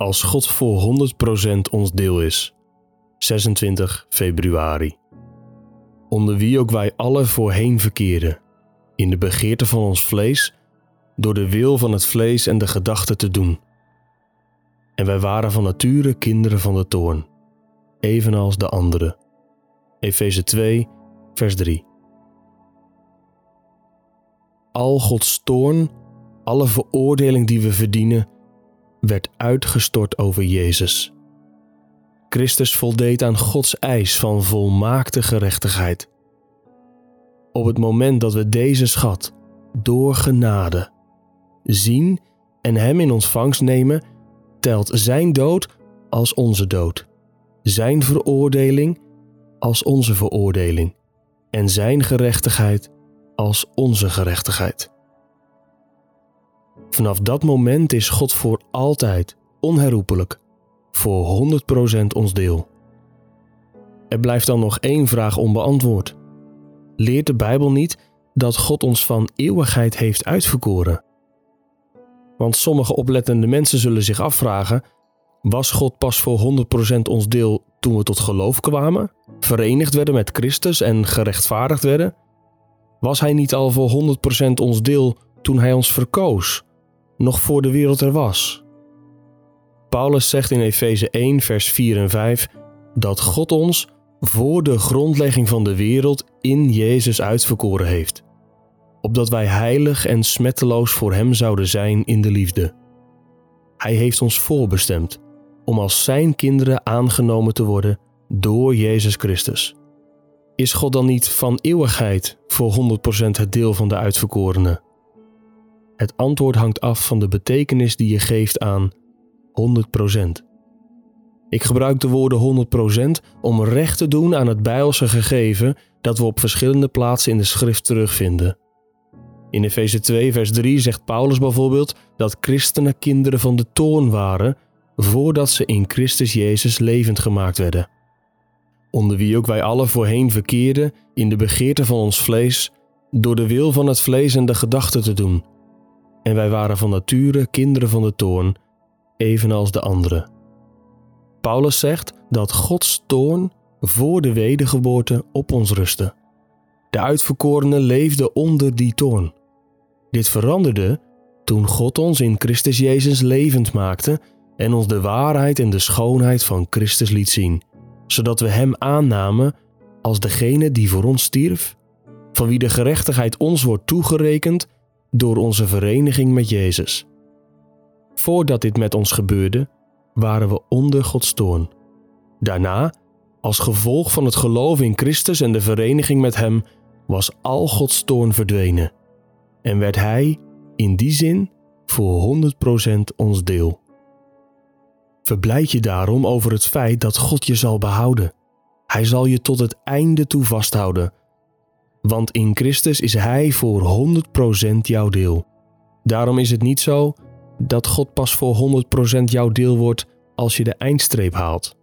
als God voor 100% ons deel is. 26 februari. Onder wie ook wij alle voorheen verkeren, in de begeerte van ons vlees, door de wil van het vlees en de gedachten te doen. En wij waren van nature kinderen van de toorn, evenals de anderen. Efeze 2, vers 3. Al Gods toorn, alle veroordeling die we verdienen, werd uitgestort over Jezus. Christus voldeed aan Gods eis van volmaakte gerechtigheid. Op het moment dat we deze schat door genade zien en Hem in ontvangst nemen, telt Zijn dood als onze dood, Zijn veroordeling als onze veroordeling en Zijn gerechtigheid als onze gerechtigheid. Vanaf dat moment is God voor altijd, onherroepelijk, voor 100% ons deel. Er blijft dan nog één vraag onbeantwoord. Leert de Bijbel niet dat God ons van eeuwigheid heeft uitverkoren? Want sommige oplettende mensen zullen zich afvragen: was God pas voor 100% ons deel toen we tot geloof kwamen, verenigd werden met Christus en gerechtvaardigd werden? Was Hij niet al voor 100% ons deel toen Hij ons verkoos, nog voor de wereld er was? Paulus zegt in Efeze 1, vers 4 en 5 dat God ons voor de grondlegging van de wereld in Jezus uitverkoren heeft, opdat wij heilig en smetteloos voor Hem zouden zijn in de liefde. Hij heeft ons voorbestemd om als Zijn kinderen aangenomen te worden door Jezus Christus. Is God dan niet van eeuwigheid voor 100% het deel van de uitverkorenen? Het antwoord hangt af van de betekenis die je geeft aan 100%. Ik gebruik de woorden 100% om recht te doen aan het Bijbelse gegeven dat we op verschillende plaatsen in de schrift terugvinden. In Efeze 2, vers 3 zegt Paulus bijvoorbeeld dat christenen kinderen van de toorn waren voordat ze in Christus Jezus levend gemaakt werden. Onder wie ook wij alle voorheen verkeerden in de begeerte van ons vlees, door de wil van het vlees en de gedachten te doen. En wij waren van nature kinderen van de toorn, evenals de anderen. Paulus zegt dat Gods toorn voor de wedergeboorte op ons rustte. De uitverkorenen leefden onder die toorn. Dit veranderde toen God ons in Christus Jezus levend maakte en ons de waarheid en de schoonheid van Christus liet zien, zodat we Hem aannamen als degene die voor ons stierf, van wie de gerechtigheid ons wordt toegerekend door onze vereniging met Jezus. Voordat dit met ons gebeurde, waren we onder Gods toorn. Daarna, als gevolg van het geloof in Christus en de vereniging met Hem, was al Gods toorn verdwenen en werd Hij in die zin voor 100% ons deel. Verblijd je daarom over het feit dat God je zal behouden. Hij zal je tot het einde toe vasthouden. Want in Christus is Hij voor 100% jouw deel. Daarom is het niet zo dat God pas voor 100% jouw deel wordt als je de eindstreep haalt.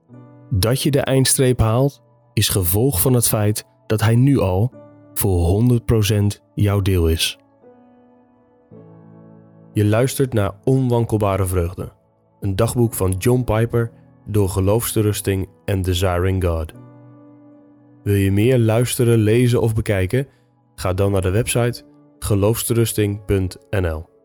Dat je de eindstreep haalt is gevolg van het feit dat Hij nu al voor 100% jouw deel is. Je luistert naar Onwankelbare Vreugde, een dagboek van John Piper door Geloofsterusting en Desiring God. Wil je meer luisteren, lezen of bekijken? Ga dan naar de website geloofsterusting.nl.